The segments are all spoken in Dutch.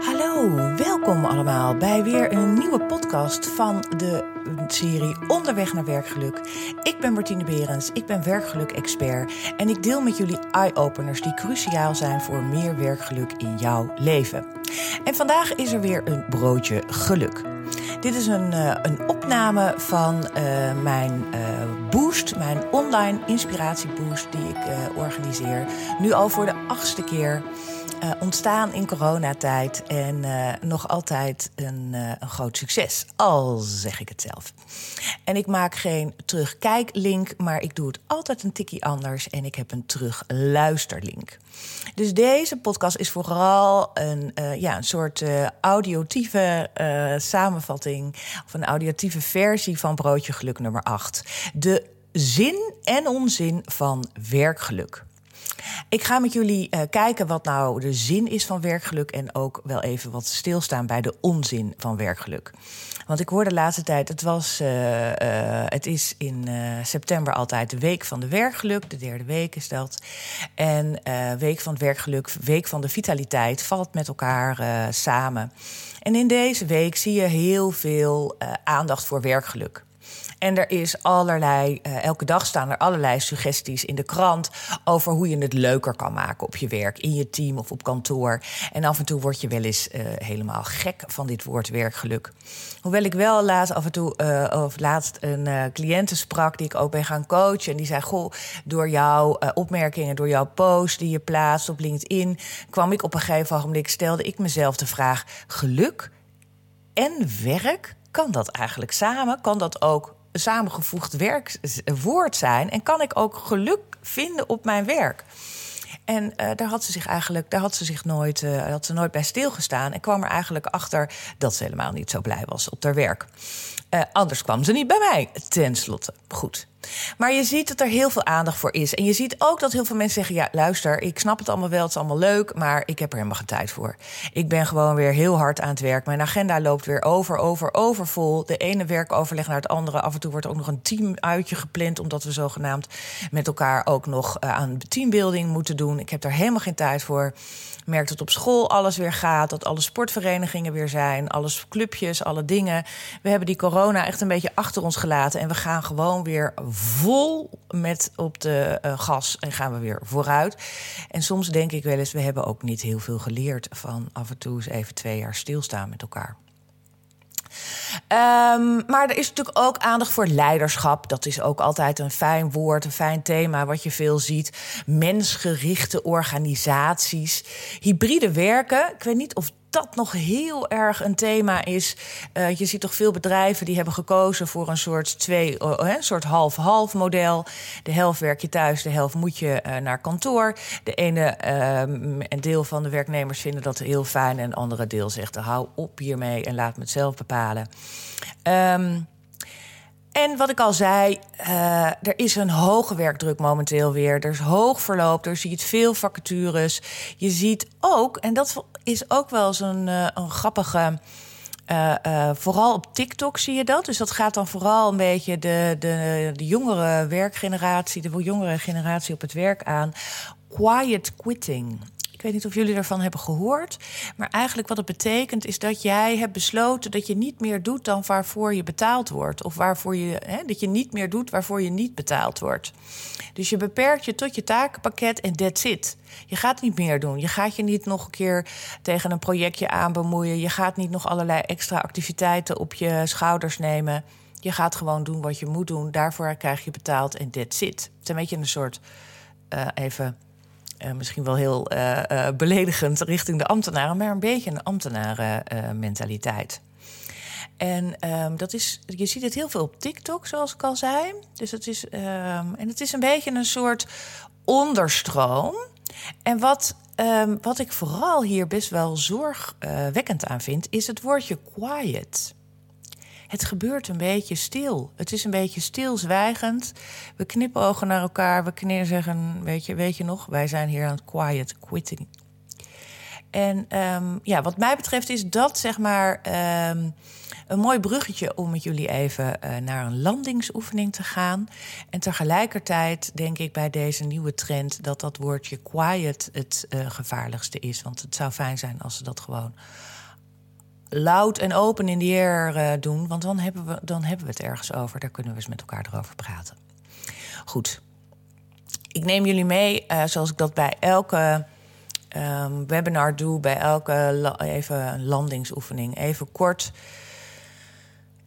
Hallo, welkom allemaal bij weer een nieuwe podcast van de serie Onderweg naar Werkgeluk. Ik ben Martine Berends, ik ben werkgeluk-expert en ik deel met jullie eye-openers die cruciaal zijn voor meer werkgeluk in jouw leven. En vandaag is er weer een broodje geluk. Dit is een, uh, een opname van uh, mijn uh, boost, mijn online inspiratieboost die ik organiseer. Nu al voor de achtste keer. Uh, ontstaan in coronatijd en uh, nog altijd een, uh, een, groot succes. Al zeg ik het zelf. En ik maak geen terugkijklink, maar ik doe het altijd een tikkie anders en ik heb een terugluisterlink. Dus deze podcast is vooral een, ja, een soort audiotieve samenvatting of een audiotieve versie van Broodje Geluk nummer 8. De zin en onzin van werkgeluk. Ik ga met jullie uh, kijken wat nou de zin is van werkgeluk en ook wel even wat stilstaan bij de onzin van werkgeluk. Want ik hoor de laatste tijd, het, was, uh, uh, het is in september altijd de week van de werkgeluk, de derde week is dat. En week van het werkgeluk, week van de vitaliteit valt met elkaar samen. En in deze week zie je heel veel aandacht voor werkgeluk. En er is allerlei, uh, elke dag staan er allerlei suggesties in de krant over hoe je het leuker kan maken op je werk, in je team of op kantoor. En af en toe word je wel eens uh, helemaal gek van dit woord werkgeluk. Hoewel ik wel laatst af en toe, uh, of laatst een cliënte sprak die ik ook ben gaan coachen. En die zei: Goh, door jouw opmerkingen, door jouw post die je plaatst op LinkedIn, kwam ik op een gegeven ogenblik, stelde ik mezelf de vraag: geluk en werk? Kan dat eigenlijk samen? Kan dat ook samengevoegd werkwoord zijn? En kan ik ook geluk vinden op mijn werk? En uh, daar had ze zich eigenlijk, daar had ze zich nooit, uh, had ze nooit bij stilgestaan. En kwam er eigenlijk achter dat ze helemaal niet zo blij was op haar werk. Anders kwam ze niet bij mij, tenslotte. Goed. Maar je ziet dat er heel veel aandacht voor is. En je ziet ook dat heel veel mensen zeggen: Ja, luister, ik snap het allemaal wel, het is allemaal leuk, maar ik heb er helemaal geen tijd voor. Ik ben gewoon weer heel hard aan het werk. Mijn agenda loopt weer over, over, over vol. De ene werkoverleg naar het andere. Af en toe wordt ook nog een teamuitje gepland, omdat we zogenaamd met elkaar ook nog uh, aan teambuilding moeten doen. Ik heb daar helemaal geen tijd voor. Ik merk dat op school alles weer gaat, dat alle sportverenigingen weer zijn, alles clubjes, alle dingen. We hebben die corona echt een beetje achter ons gelaten en we gaan gewoon weer vol met op de uh, gas en gaan we weer vooruit. En soms denk ik wel eens, we hebben ook niet heel veel geleerd van af en toe eens even twee jaar stilstaan met elkaar. Um, maar er is natuurlijk ook aandacht voor leiderschap. Dat is ook altijd een fijn woord, een fijn thema wat je veel ziet. Mensgerichte organisaties, hybride werken. Ik weet niet of dat nog heel erg een thema is. Uh, je ziet toch veel bedrijven die hebben gekozen voor een soort twee, uh, een soort half-half model. De helft werk je thuis, de helft moet je uh, naar kantoor. De ene een deel van de werknemers vinden dat heel fijn en een andere deel zegt: hou op hiermee en laat me het zelf bepalen. Um, en wat ik al zei, uh, er is een hoge werkdruk momenteel weer. Er is hoog verloop, er ziet veel vacatures. Je ziet ook, en dat is ook wel een, uh, een grappige. Uh, uh, vooral op TikTok zie je dat. Dus dat gaat dan vooral een beetje de, de, de jongere werkgeneratie, de jongere generatie op het werk aan. Quiet quitting. Ik weet niet of jullie daarvan hebben gehoord. Maar eigenlijk wat het betekent is dat jij hebt besloten dat je niet meer doet dan waarvoor je betaald wordt. Of waarvoor je, hè, dat je niet meer doet waarvoor je niet betaald wordt. Dus je beperkt je tot je takenpakket en that's it. Je gaat niet meer doen. Je gaat je niet nog een keer tegen een projectje aan bemoeien. Je gaat niet nog allerlei extra activiteiten op je schouders nemen. Je gaat gewoon doen wat je moet doen. Daarvoor krijg je betaald en that's it. Het is een beetje een soort, uh, even uh, misschien wel heel uh, uh, beledigend richting de ambtenaren, maar een beetje een ambtenarenmentaliteit. En um, dat is, je ziet het heel veel op TikTok, zoals ik al zei. Dus het is, um, en het is een beetje een soort onderstroom. En wat, um, wat ik vooral hier best wel zorgwekkend aan vind, is het woordje quiet het gebeurt een beetje stil. Het is een beetje stilzwijgend. We knippen ogen naar elkaar. We zeggen, weet je, weet je nog, wij zijn hier aan het quiet quitting. En um, ja, wat mij betreft is dat zeg maar um, een mooi bruggetje om met jullie even uh, naar een landingsoefening te gaan. En tegelijkertijd denk ik bij deze nieuwe trend dat dat woordje quiet het uh, gevaarlijkste is. Want het zou fijn zijn als ze dat gewoon luid en open in de air uh, doen. Want dan hebben, we, dan hebben we het ergens over. Daar kunnen we eens met elkaar erover praten. Goed. Ik neem jullie mee, uh, zoals ik dat bij elke um, webinar doe, bij elke even landingsoefening. Even kort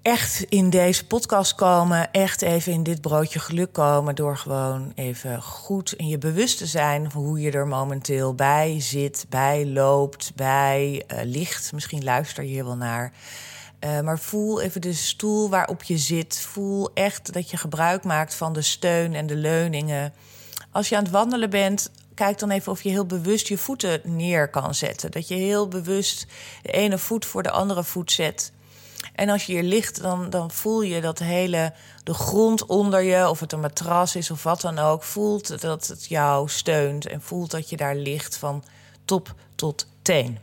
echt in deze podcast komen, echt even in dit broodje geluk komen door gewoon even goed in je bewust te zijn hoe je er momenteel bij zit, bij loopt, bij uh, ligt. Misschien luister je hier wel naar. Uh, maar voel even de stoel waarop je zit. Voel echt dat je gebruik maakt van de steun en de leuningen. Als je aan het wandelen bent, kijk dan even of je heel bewust je voeten neer kan zetten. Dat je heel bewust de ene voet voor de andere voet zet. En als je hier ligt, dan, dan voel je dat hele, de grond onder je, of het een matras is of wat dan ook, voelt dat het jou steunt en voelt dat je daar ligt van top tot teen.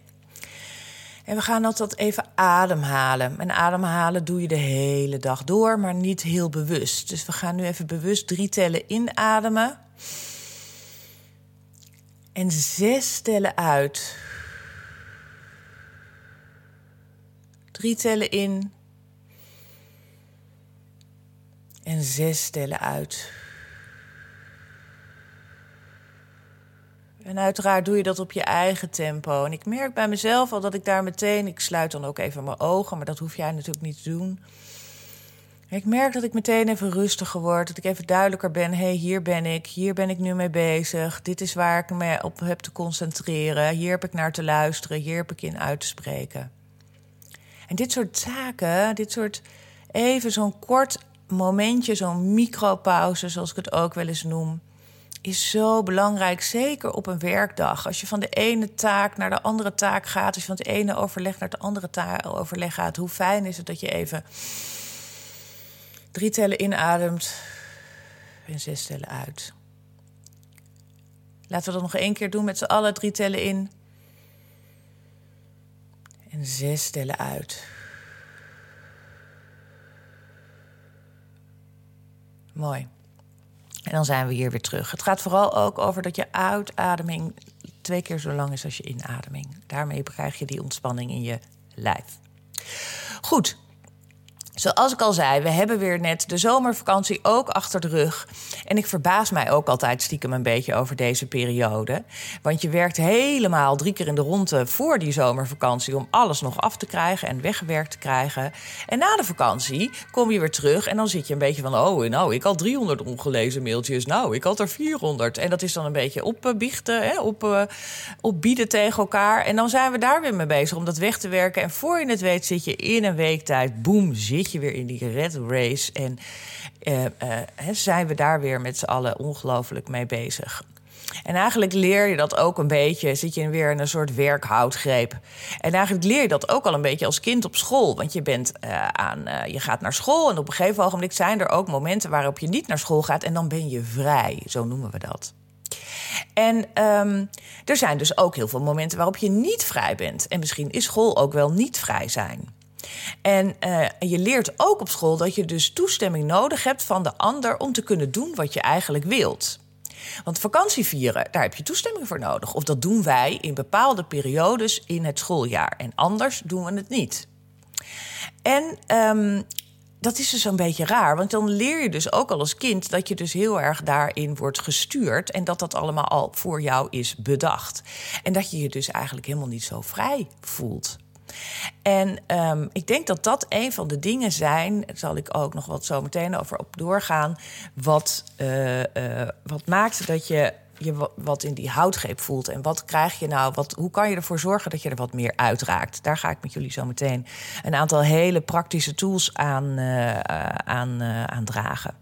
En we gaan altijd even ademhalen. En ademhalen doe je de hele dag door, maar niet heel bewust. Dus we gaan nu even bewust drie tellen inademen. En zes tellen uit. Drie tellen in. En zes tellen uit. En uiteraard doe je dat op je eigen tempo. En ik merk bij mezelf al dat ik daar meteen. Ik sluit dan ook even mijn ogen, maar dat hoef jij natuurlijk niet te doen. Ik merk dat ik meteen even rustiger word. Dat ik even duidelijker ben. Hey, hier ben ik. Hier ben ik nu mee bezig. Dit is waar ik me op heb te concentreren. Hier heb ik naar te luisteren. Hier heb ik in uit te spreken. En dit soort zaken, dit soort even zo'n kort momentje, zo'n micropauze, zoals ik het ook wel eens noem, is zo belangrijk. Zeker op een werkdag. Als je van de ene taak naar de andere taak gaat, als je van het ene overleg naar het andere overleg gaat, hoe fijn is het dat je even drie tellen inademt en zes tellen uit. Laten we dat nog één keer doen met z'n allen. Drie tellen in en zes tellen uit. Mooi. En dan zijn we hier weer terug. Het gaat vooral ook over dat je uitademing twee keer zo lang is als je inademing. Daarmee krijg je die ontspanning in je lijf. Goed, Zoals ik al zei, we hebben weer net de zomervakantie ook achter de rug. En ik verbaas mij ook altijd stiekem een beetje over deze periode. Want je werkt helemaal drie keer in de ronde voor die zomervakantie om alles nog af te krijgen en weggewerkt te krijgen. En na de vakantie kom je weer terug en dan zit je een beetje van: oh, nou, ik had 300 ongelezen mailtjes. Nou, ik had er 400. En dat is dan een beetje opbiechten, hè, op, uh, opbieden tegen elkaar. En dan zijn we daar weer mee bezig om dat weg te werken. En voor je het weet, zit je in een week tijd, boem, zit je weer in die red race. En uh, uh, zijn we daar weer met z'n allen ongelooflijk mee bezig. En eigenlijk leer je dat ook een beetje, zit je weer in een soort werkhoudgreep. En eigenlijk leer je dat ook al een beetje als kind op school. Want je, bent, uh, aan, je gaat naar school en op een gegeven ogenblik zijn er ook momenten waarop je niet naar school gaat en dan ben je vrij, zo noemen we dat. En um, er zijn dus ook heel veel momenten waarop je niet vrij bent. En misschien is school ook wel niet vrij zijn. En uh, je leert ook op school dat je dus toestemming nodig hebt van de ander om te kunnen doen wat je eigenlijk wilt. Want vakantie vieren, daar heb je toestemming voor nodig. Of dat doen wij in bepaalde periodes in het schooljaar. En anders doen we het niet. En um, dat is dus een beetje raar. Want dan leer je dus ook al als kind dat je dus heel erg daarin wordt gestuurd. En dat dat allemaal al voor jou is bedacht. En dat je je dus eigenlijk helemaal niet zo vrij voelt. En um, ik denk dat dat een van de dingen zijn, daar zal ik ook nog wat zo meteen over op doorgaan, wat, uh, uh, wat maakt dat je je wat in die houtgreep voelt. En wat krijg je nou? Wat, hoe kan je ervoor zorgen dat je er wat meer uitraakt? Daar ga ik met jullie zo meteen een aantal hele praktische tools aan, uh, aan, aan dragen.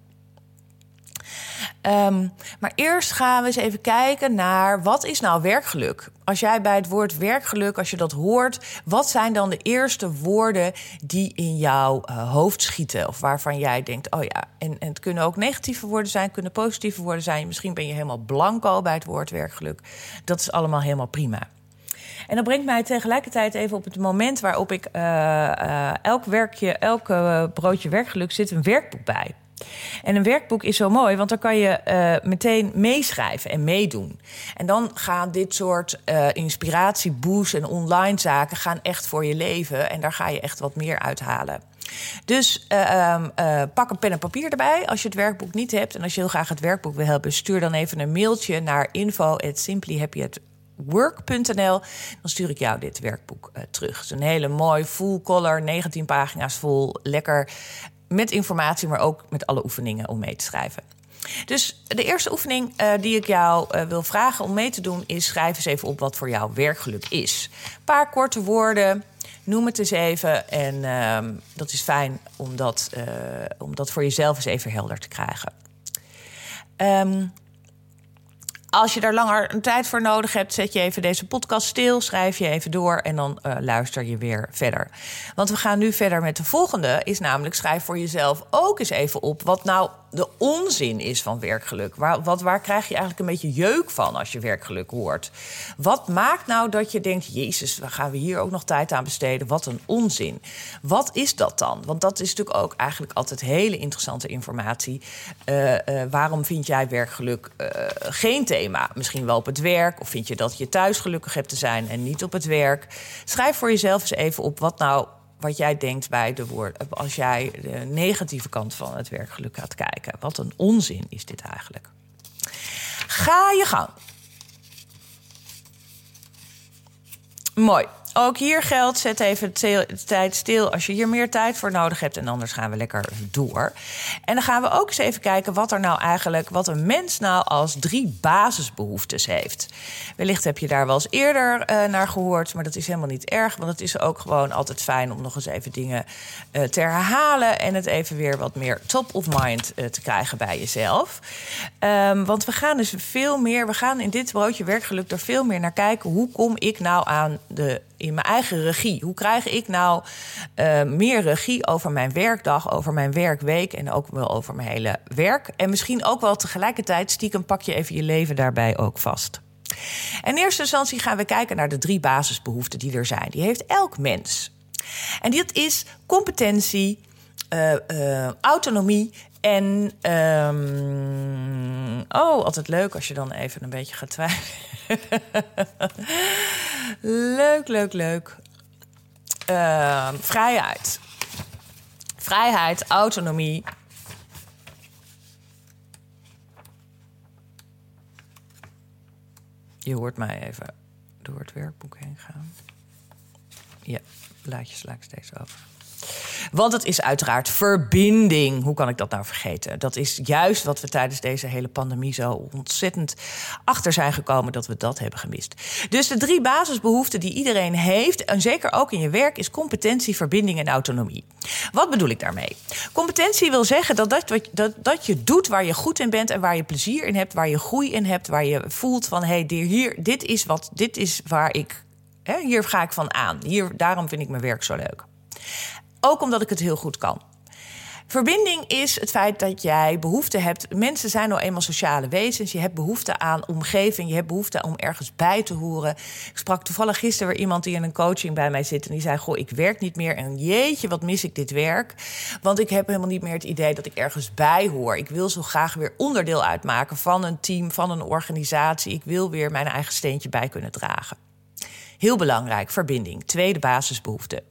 Um, maar eerst gaan we eens even kijken naar wat is nou werkgeluk? Als jij bij het woord werkgeluk, als je dat hoort, wat zijn dan de eerste woorden die in jouw uh, hoofd schieten? Of waarvan jij denkt, oh ja, en, en het kunnen ook negatieve woorden zijn, kunnen positieve woorden zijn. Misschien ben je helemaal blanco bij het woord werkgeluk. Dat is allemaal helemaal prima. En dat brengt mij tegelijkertijd even op het moment waarop ik uh, elk werkje, elk broodje werkgeluk zit een werkboek bij. En een werkboek is zo mooi, want dan kan je uh, meteen meeschrijven en meedoen. En dan gaan dit soort uh, inspiratieboosts en online zaken gaan echt voor je leven. En daar ga je echt wat meer uithalen. Dus uh, pak een pen en papier erbij als je het werkboek niet hebt. En als je heel graag het werkboek wil hebben, stuur dan even een mailtje naar info@simplyhappyatwork.nl. Dan stuur ik jou dit werkboek terug. Het is een hele mooi full color, 19 pagina's vol, lekker met informatie, maar ook met alle oefeningen om mee te schrijven. Dus de eerste oefening uh, die ik jou uh, wil vragen om mee te doen is: schrijf eens even op wat voor jou werkgeluk is. Een paar korte woorden, noem het eens even. En uh, dat is fijn om dat, uh, om dat voor jezelf eens even helder te krijgen. Um, als je daar langer een tijd voor nodig hebt, zet je even deze podcast stil, schrijf je even door en dan uh, luister je weer verder. Want we gaan nu verder met de volgende, is namelijk schrijf voor jezelf ook eens even op wat nou de onzin is van werkgeluk. Waar, wat, waar krijg je eigenlijk een beetje jeuk van als je werkgeluk hoort? Wat maakt nou dat je denkt: Jezus, waar gaan we hier ook nog tijd aan besteden? Wat een onzin. Wat is dat dan? Want dat is natuurlijk ook eigenlijk altijd hele interessante informatie. Uh, uh, waarom vind jij werkgeluk uh, geen thema? Misschien wel op het werk, of vind je dat je thuis gelukkig hebt te zijn en niet op het werk? Schrijf voor jezelf eens even op wat nou wat jij denkt bij de woord. Als jij de negatieve kant van het werkgeluk gaat kijken. Wat een onzin is dit eigenlijk. Ga je gang. Mooi. Ook hier geldt, zet even de tijd stil als je hier meer tijd voor nodig hebt. En anders gaan we lekker door. En dan gaan we ook eens even kijken wat er nou eigenlijk, wat een mens nou als drie basisbehoeftes heeft. Wellicht heb je daar wel eens eerder uh, naar gehoord, maar dat is helemaal niet erg. Want het is ook gewoon altijd fijn om nog eens even dingen uh, te herhalen. En het even weer wat meer top of mind uh, te krijgen bij jezelf. Um, want we gaan dus veel meer, we gaan in dit broodje werkgeluk er veel meer naar kijken. Hoe kom ik nou aan de in mijn eigen regie. Hoe krijg ik nou uh, meer regie over mijn werkdag, over mijn werkweek en ook wel over mijn hele werk? En misschien ook wel tegelijkertijd stiekem pak je even je leven daarbij ook vast. In eerste instantie gaan we kijken naar de drie basisbehoeften die er zijn. Die heeft elk mens. En dit is competentie, uh, uh, autonomie en. Um, oh, altijd leuk als je dan even een beetje gaat twijfelen. leuk, leuk, leuk. Uh, vrijheid. Vrijheid, autonomie. Je hoort mij even door het werkboek heen gaan. Ja, blaadjes sla ik steeds over. Want het is uiteraard verbinding. Hoe kan ik dat nou vergeten? Dat is juist wat we tijdens deze hele pandemie zo ontzettend achter zijn gekomen dat we dat hebben gemist. Dus de drie basisbehoeften die iedereen heeft, en zeker ook in je werk, is competentie, verbinding en autonomie. Wat bedoel ik daarmee? Competentie wil zeggen dat, dat, dat, dat je doet waar je goed in bent en waar je plezier in hebt, waar je groei in hebt, waar je voelt van hé, hey, hier, dit is wat, dit is waar ik, hier ga ik van aan. Hier, daarom vind ik mijn werk zo leuk. Ook omdat ik het heel goed kan. Verbinding is het feit dat jij behoefte hebt. Mensen zijn nou eenmaal sociale wezens. Je hebt behoefte aan omgeving. Je hebt behoefte om ergens bij te horen. Ik sprak toevallig gisteren weer iemand die in een coaching bij mij zit. En die zei: Goh, ik werk niet meer. En jeetje, wat mis ik dit werk. Want ik heb helemaal niet meer het idee dat ik ergens bij hoor. Ik wil zo graag weer onderdeel uitmaken van een team, van een organisatie. Ik wil weer mijn eigen steentje bij kunnen dragen. Heel belangrijk, verbinding. Tweede basisbehoefte.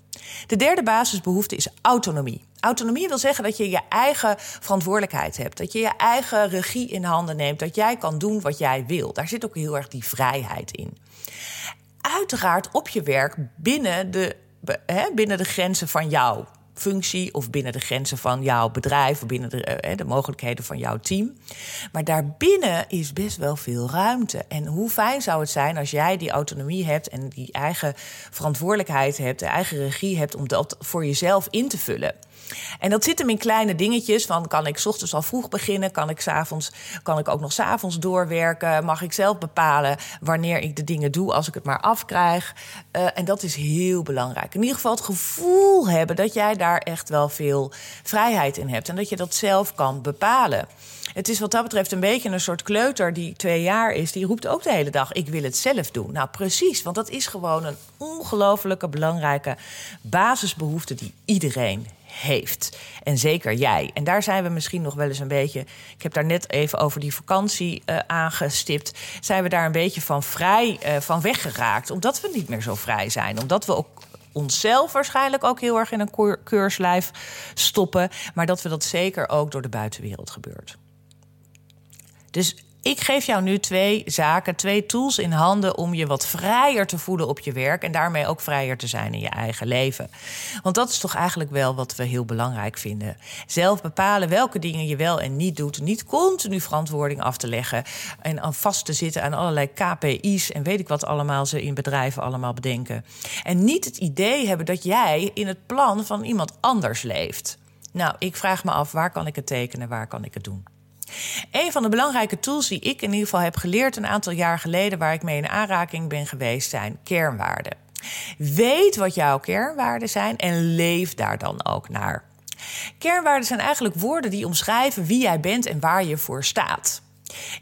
De derde basisbehoefte is autonomie. Autonomie wil zeggen dat je je eigen verantwoordelijkheid hebt. Dat je je eigen regie in handen neemt. Dat jij kan doen wat jij wil. Daar zit ook heel erg die vrijheid in. Uiteraard op je werk binnen de, binnen de grenzen van jou functie of binnen de grenzen van jouw bedrijf of binnen de, eh, de mogelijkheden van jouw team. Maar daarbinnen is best wel veel ruimte. En hoe fijn zou het zijn als jij die autonomie hebt en die eigen verantwoordelijkheid hebt, de eigen regie hebt om dat voor jezelf in te vullen. En dat zit hem in kleine dingetjes. Van kan ik ochtends al vroeg beginnen? Kan ik, avonds, kan ik ook nog s'avonds doorwerken? Mag ik zelf bepalen wanneer ik de dingen doe als ik het maar afkrijg? Uh, en dat is heel belangrijk. In ieder geval het gevoel hebben dat jij daar echt wel veel vrijheid in hebt. En dat je dat zelf kan bepalen. Het is wat dat betreft een beetje een soort kleuter die twee jaar is. Die roept ook de hele dag: Ik wil het zelf doen. Nou, precies, want dat is gewoon een ongelofelijke belangrijke basisbehoefte die iedereen heeft. En zeker jij. En daar zijn we misschien nog wel eens een beetje. Ik heb daar net even over die vakantie uh, aangestipt. Zijn we daar een beetje van vrij uh, van weggeraakt? Omdat we niet meer zo vrij zijn. Omdat we ook onszelf waarschijnlijk ook heel erg in een keurslijf stoppen. Maar dat we dat zeker ook door de buitenwereld gebeurt. Dus ik geef jou nu twee zaken, twee tools in handen om je wat vrijer te voelen op je werk en daarmee ook vrijer te zijn in je eigen leven. Want dat is toch eigenlijk wel wat we heel belangrijk vinden. Zelf bepalen welke dingen je wel en niet doet. Niet continu verantwoording af te leggen en aan vast te zitten aan allerlei KPI's en weet ik wat allemaal ze in bedrijven allemaal bedenken. En niet het idee hebben dat jij in het plan van iemand anders leeft. Nou, ik vraag me af, waar kan ik het tekenen, waar kan ik het doen? Een van de belangrijke tools die ik in ieder geval heb geleerd een aantal jaar geleden, waar ik mee in aanraking ben geweest, zijn kernwaarden. Weet wat jouw kernwaarden zijn en leef daar dan ook naar. Kernwaarden zijn eigenlijk woorden die omschrijven wie jij bent en waar je voor staat.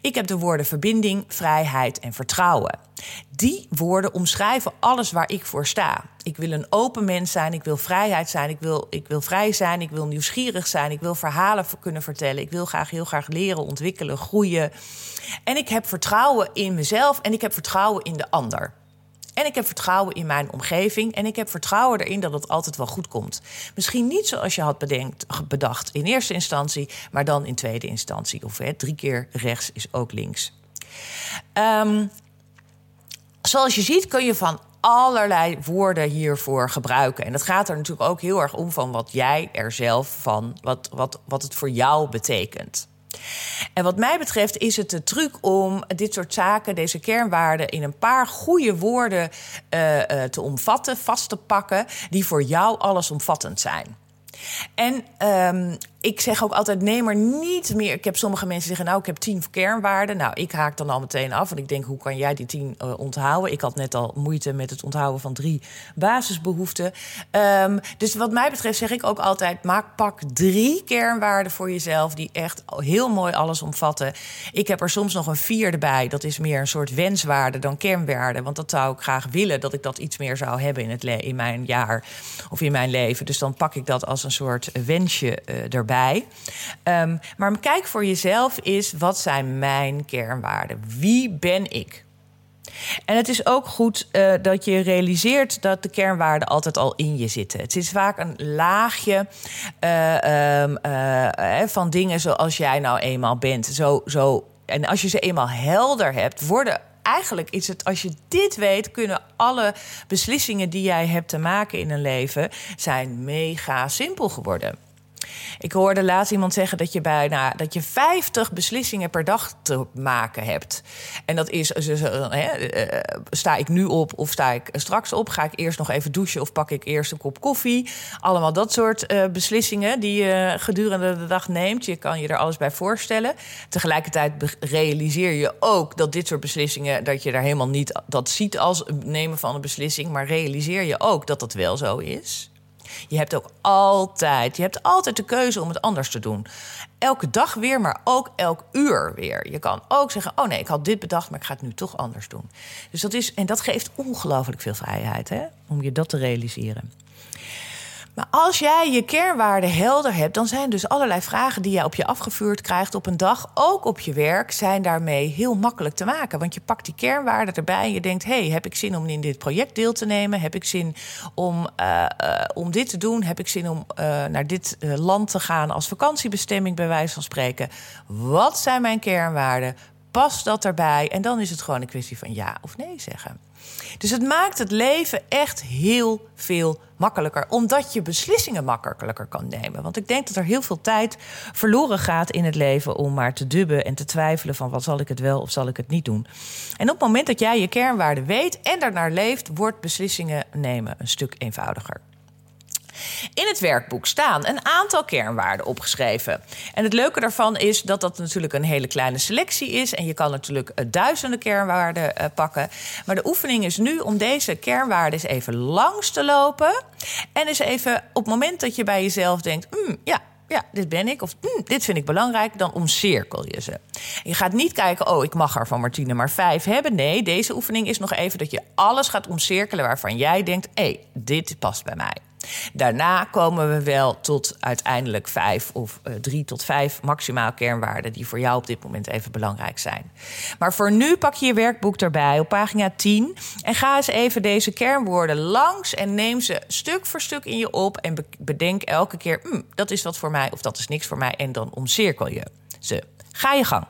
Ik heb de woorden verbinding, vrijheid en vertrouwen. Die woorden omschrijven alles waar ik voor sta. Ik wil een open mens zijn, ik wil vrijheid zijn, ik wil, ik wil vrij zijn, ik wil nieuwsgierig zijn, ik wil verhalen kunnen vertellen, ik wil graag heel graag leren, ontwikkelen, groeien. En ik heb vertrouwen in mezelf en ik heb vertrouwen in de ander. En ik heb vertrouwen in mijn omgeving. En ik heb vertrouwen erin dat het altijd wel goed komt. Misschien niet zoals je had bedenkt, bedacht in eerste instantie, maar dan in tweede instantie. Of hè, drie keer rechts is ook links. Um, zoals je ziet kun je van allerlei woorden hiervoor gebruiken. En dat gaat er natuurlijk ook heel erg om van wat jij er zelf van, wat, wat, wat het voor jou betekent. En wat mij betreft is het de truc om dit soort zaken, deze kernwaarden, in een paar goede woorden uh, te omvatten, vast te pakken, die voor jou allesomvattend zijn. En um, ik zeg ook altijd: neem er niet meer. Ik heb sommige mensen zeggen: Nou, ik heb tien kernwaarden. Nou, ik haak dan al meteen af. Want ik denk: hoe kan jij die tien uh, onthouden? Ik had net al moeite met het onthouden van drie basisbehoeften. Um, dus wat mij betreft zeg ik ook altijd: maak pak drie kernwaarden voor jezelf. die echt heel mooi alles omvatten. Ik heb er soms nog een vierde bij. Dat is meer een soort wenswaarde dan kernwaarde. Want dat zou ik graag willen dat ik dat iets meer zou hebben in, het in mijn jaar of in mijn leven. Dus dan pak ik dat als een soort wensje uh, erbij. Um, maar kijk voor jezelf is, wat zijn mijn kernwaarden? Wie ben ik? En het is ook goed uh, dat je realiseert dat de kernwaarden altijd al in je zitten. Het is vaak een laagje um, uh, van dingen zoals jij nou eenmaal bent. Zo, zo. En als je ze eenmaal helder hebt, worden eigenlijk is het, als je dit weet, kunnen alle beslissingen die jij hebt te maken in een leven zijn mega simpel geworden. Ik hoorde laatst iemand zeggen dat je bijna dat je 50 beslissingen per dag te maken hebt. En dat is, dus, uh, sta ik nu op of sta ik straks op? Ga ik eerst nog even douchen of pak ik eerst een kop koffie? Allemaal dat soort beslissingen die je gedurende de dag neemt. Je kan je er alles bij voorstellen. Tegelijkertijd realiseer je ook dat dit soort beslissingen, dat je daar helemaal niet dat ziet als nemen van een beslissing, maar realiseer je ook dat dat wel zo is. Je hebt ook altijd, je hebt altijd de keuze om het anders te doen. Elke dag weer, maar ook elk uur weer. Je kan ook zeggen: Oh nee, ik had dit bedacht, maar ik ga het nu toch anders doen. Dus dat is, en dat geeft ongelooflijk veel vrijheid hè, om je dat te realiseren. Maar als jij je kernwaarden helder hebt, dan zijn dus allerlei vragen die je op je afgevuurd krijgt op een dag, ook op je werk, zijn daarmee heel makkelijk te maken. Want je pakt die kernwaarden erbij en je denkt: hey, heb ik zin om in dit project deel te nemen? Heb ik zin om, uh, uh, om dit te doen? Heb ik zin om uh, naar dit land te gaan als vakantiebestemming, bij wijze van spreken? Wat zijn mijn kernwaarden? Past dat erbij? En dan is het gewoon een kwestie van ja of nee zeggen. Dus het maakt het leven echt heel veel makkelijker, omdat je beslissingen makkelijker kan nemen. Want ik denk dat er heel veel tijd verloren gaat in het leven om maar te dubben en te twijfelen van wat zal ik het wel of zal ik het niet doen. En op het moment dat jij je kernwaarden weet en daarnaar leeft, wordt beslissingen nemen een stuk eenvoudiger. In het werkboek staan een aantal kernwaarden opgeschreven. En het leuke daarvan is dat dat natuurlijk een hele kleine selectie is. En je kan natuurlijk eh, duizenden kernwaarden uh, pakken. Maar de oefening is nu om deze kernwaarden eens even langs te lopen. En eens even op het moment dat je bij jezelf denkt: mm, ja, ja, dit ben ik. Of hm, dit vind ik belangrijk. Dan omcirkel je ze. Je gaat niet kijken, oh, ik mag er van Martine maar vijf hebben. Nee, deze oefening is nog even dat je alles gaat omcirkelen waarvan jij denkt, hé, hey, dit past bij mij. Daarna komen we wel tot uiteindelijk vijf of uh, drie tot vijf maximaal kernwaarden die voor jou op dit moment even belangrijk zijn. Maar voor nu pak je je werkboek erbij op pagina 10 en ga eens even deze kernwoorden langs en neem ze stuk voor stuk in je op en bedenk elke keer, hm, dat is wat voor mij of dat is niks voor mij en dan omcirkel je ze. Ga je gang.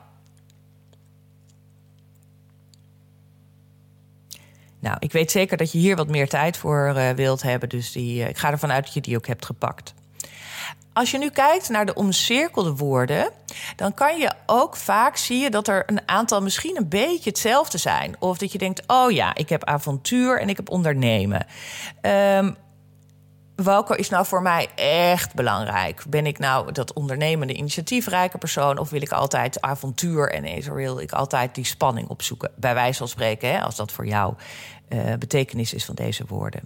Nou, ik weet zeker dat je hier wat meer tijd voor uh, wilt hebben. Dus die, uh, ik ga ervan uit dat je die ook hebt gepakt. Als je nu kijkt naar de omcirkelde woorden, dan kan je ook vaak zien dat er een aantal misschien een beetje hetzelfde zijn. Of dat je denkt: oh ja, ik heb avontuur en ik heb ondernemen. Um, welke is nou voor mij echt belangrijk? Ben ik nou dat ondernemende, initiatiefrijke persoon... of wil ik altijd avontuur en wil ik altijd die spanning opzoeken? Bij wijze van spreken, hè, als dat voor jou uh, betekenis is van deze woorden.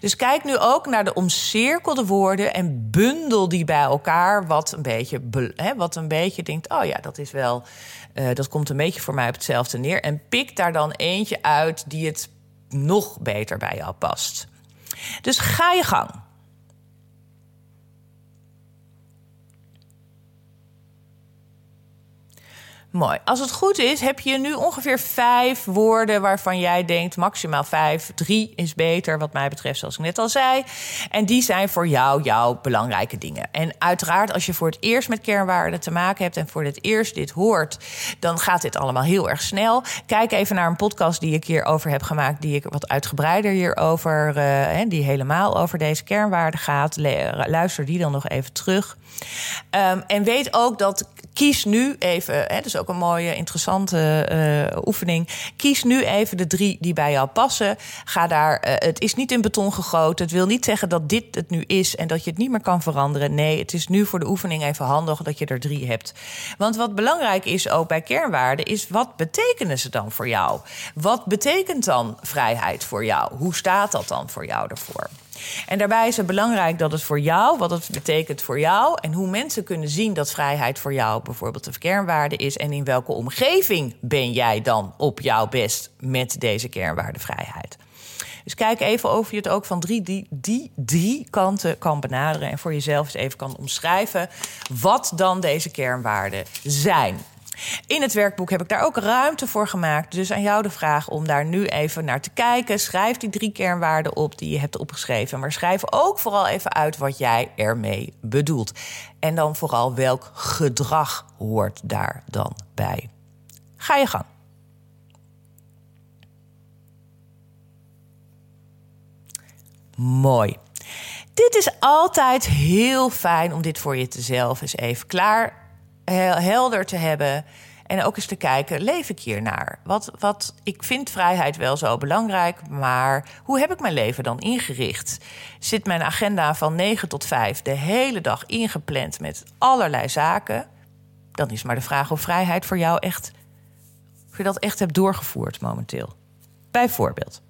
Dus kijk nu ook naar de omcirkelde woorden... en bundel die bij elkaar wat een beetje, wat een beetje denkt... oh ja, dat is wel... Uh, dat komt een beetje voor mij op hetzelfde neer. En pik daar dan eentje uit die het nog beter bij jou past. Dus ga je gang. Mooi. Als het goed is, heb je nu ongeveer vijf woorden waarvan jij denkt maximaal vijf. Drie is beter, wat mij betreft, zoals ik net al zei. En die zijn voor jou jouw belangrijke dingen. En uiteraard, als je voor het eerst met kernwaarden te maken hebt en voor het eerst dit hoort, dan gaat dit allemaal heel erg snel. Kijk even naar een podcast die ik hierover heb gemaakt, die ik wat uitgebreider hierover, uh, die helemaal over deze kernwaarden gaat. Luister die dan nog even terug. Um, en weet ook dat kies nu even, hè, is ook een mooie, interessante uh, oefening. Kies nu even de drie die bij jou passen. Ga daar, uh, het is niet in beton gegoten. Het wil niet zeggen dat dit het nu is en dat je het niet meer kan veranderen. Nee, het is nu voor de oefening even handig dat je er drie hebt. Want wat belangrijk is ook bij kernwaarden, is wat betekenen ze dan voor jou? Wat betekent dan vrijheid voor jou? Hoe staat dat dan voor jou ervoor? En daarbij is het belangrijk dat het voor jou, wat het betekent voor jou en hoe mensen kunnen zien dat vrijheid voor jou bijvoorbeeld de kernwaarde is en in welke omgeving ben jij dan op jouw best met deze kernwaarde vrijheid. Dus kijk even of je het ook van drie, die, die drie kanten kan benaderen en voor jezelf eens even kan omschrijven wat dan deze kernwaarden zijn. In het werkboek heb ik daar ook ruimte voor gemaakt. Dus aan jou de vraag om daar nu even naar te kijken. Schrijf die drie kernwaarden op die je hebt opgeschreven. Maar schrijf ook vooral even uit wat jij ermee bedoelt. En dan vooral welk gedrag hoort daar dan bij. Ga je gang. Mooi. Dit is altijd heel fijn om dit voor je te zelf eens even klaar helder te hebben. En ook eens te kijken, leef ik hier naar? Wat, wat, ik vind vrijheid wel zo belangrijk, maar hoe heb ik mijn leven dan ingericht? Zit mijn agenda van 9 tot 5 de hele dag ingepland met allerlei zaken? Dan is maar de vraag of vrijheid voor jou echt, of je dat echt hebt doorgevoerd momenteel. Bijvoorbeeld.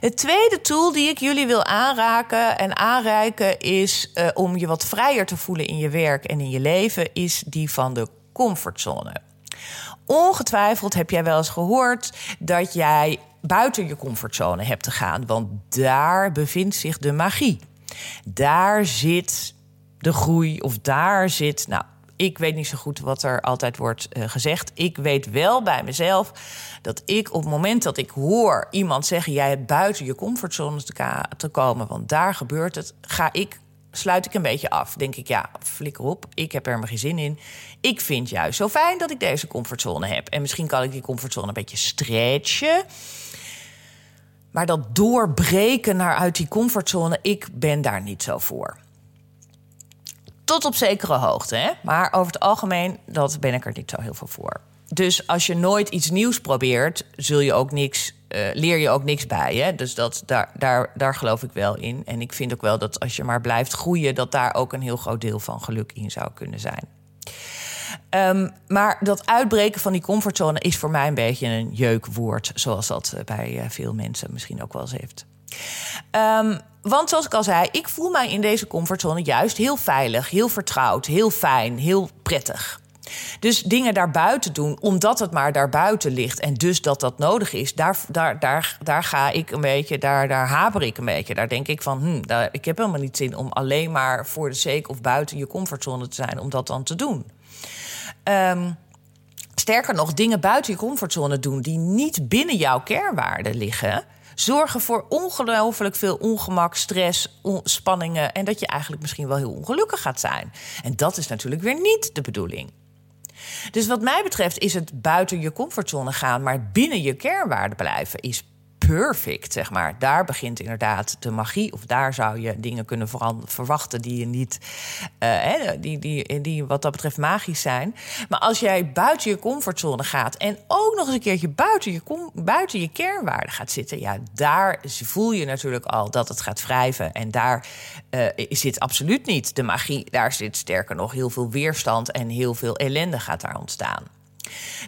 Het tweede tool die ik jullie wil aanraken en aanreiken is uh, om je wat vrijer te voelen in je werk en in je leven, is die van de comfortzone. Ongetwijfeld heb jij wel eens gehoord dat jij buiten je comfortzone hebt te gaan, want daar bevindt zich de magie. Daar zit de groei of daar zit, nou, ik weet niet zo goed wat er altijd wordt uh, gezegd. Ik weet wel bij mezelf dat ik op het moment dat ik hoor iemand zeggen: jij hebt buiten je comfortzone te, te komen, want daar gebeurt het, ga ik sluit ik een beetje af. Denk ik, ja, flikker op. Ik heb er maar geen zin in. Ik vind juist zo fijn dat ik deze comfortzone heb. En misschien kan ik die comfortzone een beetje stretchen. Maar dat doorbreken naar uit die comfortzone, ik ben daar niet zo voor. Tot op zekere hoogte, hè? maar over het algemeen dat ben ik er niet zo heel veel voor. Dus als je nooit iets nieuws probeert, zul je ook niks eh, leer je ook niks bij. Hè? Dus dat, daar, daar, daar geloof ik wel in. En ik vind ook wel dat als je maar blijft groeien, dat daar ook een heel groot deel van geluk in zou kunnen zijn. Ehm, maar dat uitbreken van die comfortzone is voor mij een beetje een jeukwoord, zoals dat eh, bij eh, veel mensen misschien ook wel eens heeft. Um, want zoals ik al zei, ik voel mij in deze comfortzone juist heel veilig, heel vertrouwd, heel fijn, heel prettig. Dus dingen daarbuiten doen, omdat het maar daarbuiten ligt en dus dat dat nodig is, daar, daar, daar, daar ga ik een beetje, daar, daar haper ik een beetje. Daar denk ik van, hm, daar, ik heb helemaal niet zin om alleen maar voor de sake of buiten je comfortzone te zijn, om dat dan te doen. Um, sterker nog, dingen buiten je comfortzone doen die niet binnen jouw kernwaarden liggen zorgen voor ongelooflijk veel ongemak, stress, spanningen en dat je eigenlijk misschien wel heel ongelukkig gaat zijn. En dat is natuurlijk weer niet de bedoeling. Dus wat mij betreft is het buiten je comfortzone gaan, maar binnen je kernwaarden blijven, is perfect, zeg maar. Daar begint inderdaad de magie. Of daar zou je dingen kunnen verwachten die je niet, uh, die, die, die wat dat betreft magisch zijn. Maar als jij buiten je comfortzone gaat en ook nog eens een keertje buiten je, buiten je kernwaarden gaat zitten, ja, daar voel je natuurlijk al dat het gaat wrijven. En daar uh, zit absoluut niet de magie. Daar zit sterker nog heel veel weerstand en heel veel ellende gaat daar ontstaan.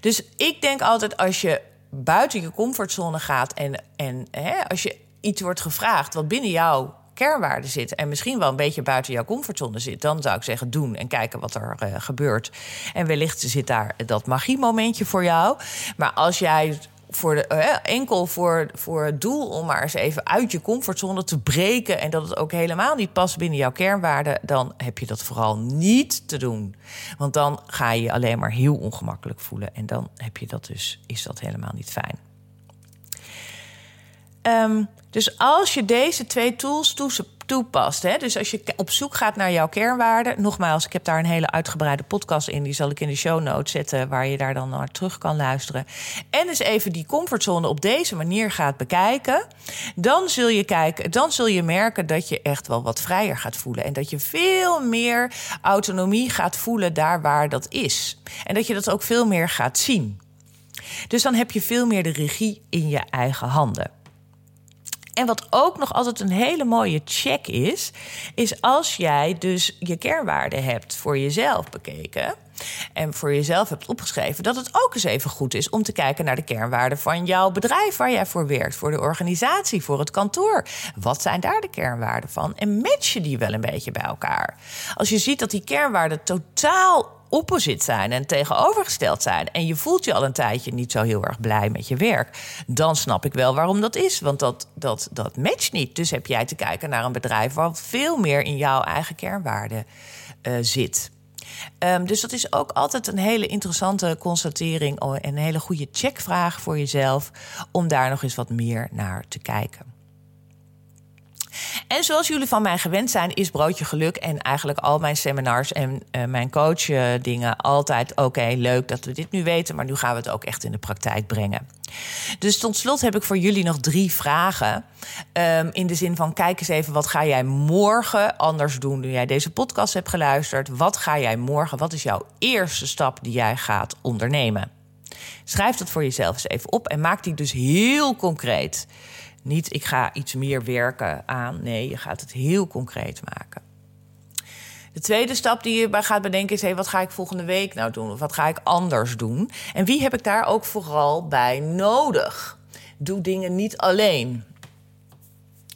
Dus ik denk altijd als je buiten je comfortzone gaat en, en hè, als je iets wordt gevraagd wat binnen jouw kernwaarden zit en misschien wel een beetje buiten jouw comfortzone zit, dan zou ik zeggen doen en kijken wat er uh, gebeurt. En wellicht zit daar dat magiemomentje voor jou. Maar als jij voor de, uh, enkel voor, voor het doel om maar eens even uit je comfortzone te breken en dat het ook helemaal niet past binnen jouw kernwaarden, dan heb je dat vooral niet te doen. Want dan ga je je alleen maar heel ongemakkelijk voelen en dan heb je dat dus, is dat helemaal niet fijn. Um, dus als je deze twee tools toepast. Hè? Dus als je op zoek gaat naar jouw kernwaarden. Nogmaals, ik heb daar een hele uitgebreide podcast in. Die zal ik in de show notes zetten. Waar je daar dan naar terug kan luisteren. En dus even die comfortzone op deze manier gaat bekijken. Dan zul je kijken, dan zul je merken dat je echt wel wat vrijer gaat voelen. En dat je veel meer autonomie gaat voelen daar waar dat is. En dat je dat ook veel meer gaat zien. Dus dan heb je veel meer de regie in je eigen handen. En wat ook nog altijd een hele mooie check is, is als jij dus je kernwaarden hebt voor jezelf bekeken en voor jezelf hebt opgeschreven, dat het ook eens even goed is om te kijken naar de kernwaarden van jouw bedrijf waar jij voor werkt, voor de organisatie, voor het kantoor. Wat zijn daar de kernwaarden van? En match je die wel een beetje bij elkaar? Als je ziet dat die kernwaarden totaal opposite zijn en tegenovergesteld zijn. en je voelt je al een tijdje niet zo heel erg blij met je werk. dan snap ik wel waarom dat is. Want dat, dat, dat matcht niet. Dus heb jij te kijken naar een bedrijf waar veel meer in jouw eigen kernwaarden uh, zit. Um, dus dat is ook altijd een hele interessante constatering en een hele goede checkvraag voor jezelf om daar nog eens wat meer naar te kijken. En zoals jullie van mij gewend zijn, is Broodje Geluk en eigenlijk al mijn seminars en uh, mijn coachdingen altijd oké, leuk dat we dit nu weten, maar nu gaan we het ook echt in de praktijk brengen. Dus tot slot heb ik voor jullie nog drie vragen. Um, in de zin van: kijk eens even, wat ga jij morgen anders doen nu jij deze podcast hebt geluisterd? Wat ga jij morgen? Wat is jouw eerste stap die jij gaat ondernemen? Schrijf dat voor jezelf eens even op en maak die dus heel concreet. Niet ik ga iets meer werken aan. Nee, je gaat het heel concreet maken. De tweede stap die je gaat bedenken is: hey, wat ga ik volgende week nou doen? Of wat ga ik anders doen? En wie heb ik daar ook vooral bij nodig? Doe dingen niet alleen.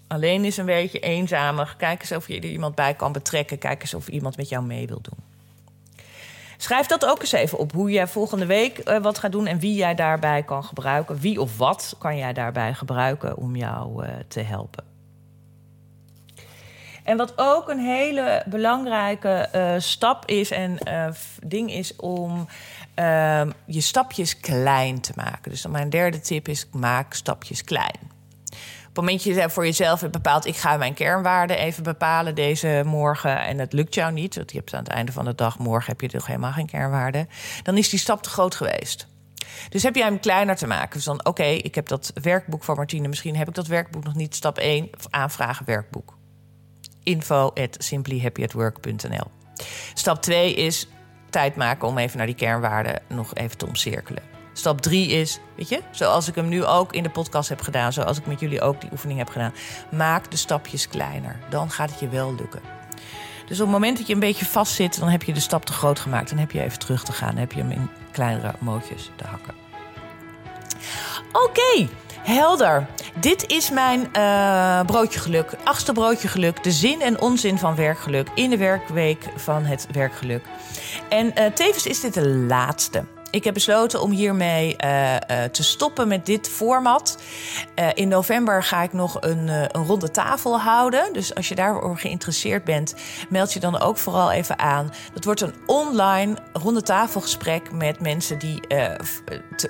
Alleen is een beetje eenzamer. Kijk eens of je er iemand bij kan betrekken. Kijk eens of iemand met jou mee wil doen. Schrijf dat ook eens even op hoe jij volgende week uh, wat gaat doen en wie jij daarbij kan gebruiken. Wie of wat kan jij daarbij gebruiken om jou uh, te helpen. En wat ook een hele belangrijke uh, stap is en ding is om ehm, je stapjes klein te maken. Dus mijn derde tip is: maak stapjes klein het moment dat je voor jezelf hebt bepaald... ik ga mijn kernwaarden even bepalen deze morgen... en het lukt jou niet, want je hebt aan het einde van de dag... morgen heb je toch helemaal geen kernwaarden... dan is die stap te groot geweest. Dus heb jij hem kleiner te maken. Dus dan, oké, ik heb dat werkboek van Martine. Misschien heb ik dat werkboek nog niet. Stap 1, aanvragen werkboek. Info at Stap 2 is tijd maken om even naar die kernwaarden nog even te omcirkelen. Stap 3 is, weet je, zoals ik hem nu ook in de podcast heb gedaan, zoals ik met jullie ook die oefening heb gedaan. Maak de stapjes kleiner. Dan gaat het je wel lukken. Dus op het moment dat je een beetje vast zit, dan heb je de stap te groot gemaakt. Dan heb je even terug te gaan. Dan heb je hem in kleinere mootjes te hakken. Oké, helder. Dit is mijn uh, broodje geluk. Achtste broodje geluk. De zin en onzin van werkgeluk. In de werkweek van het werkgeluk. En uh, tevens is dit de laatste. Ik heb besloten om hiermee uh, uh, te stoppen met dit format. Uh, in november ga ik nog een, een, ronde tafel houden. Dus als je daarvoor geïnteresseerd bent, meld je dan ook vooral even aan. Dat wordt een online ronde tafelgesprek met mensen die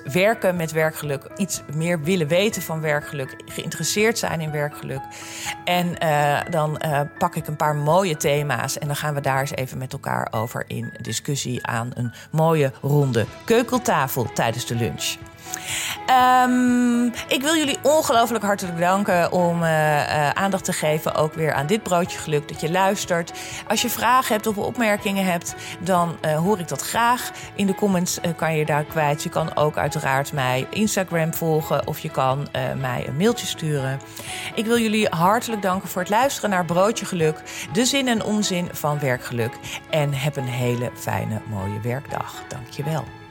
werken met werkgeluk, iets meer willen weten van werkgeluk, geïnteresseerd zijn in werkgeluk. En dan pak ik een paar mooie thema's en dan gaan we daar eens even met elkaar over in discussie aan een mooie ronde keukeltafel tijdens de lunch. Um, ik wil jullie ongelooflijk hartelijk danken om uh, uh, aandacht te geven ook weer aan dit broodje geluk. Dat je luistert. Als je vragen hebt of opmerkingen hebt, dan uh, hoor ik dat graag. In de comments kan je daar kwijt. Je kan ook uiteraard mij Instagram volgen of je kan mij een mailtje sturen. Ik wil jullie hartelijk danken voor het luisteren naar Broodje Geluk. De zin en onzin van werkgeluk. En heb een hele fijne mooie werkdag. Dankjewel.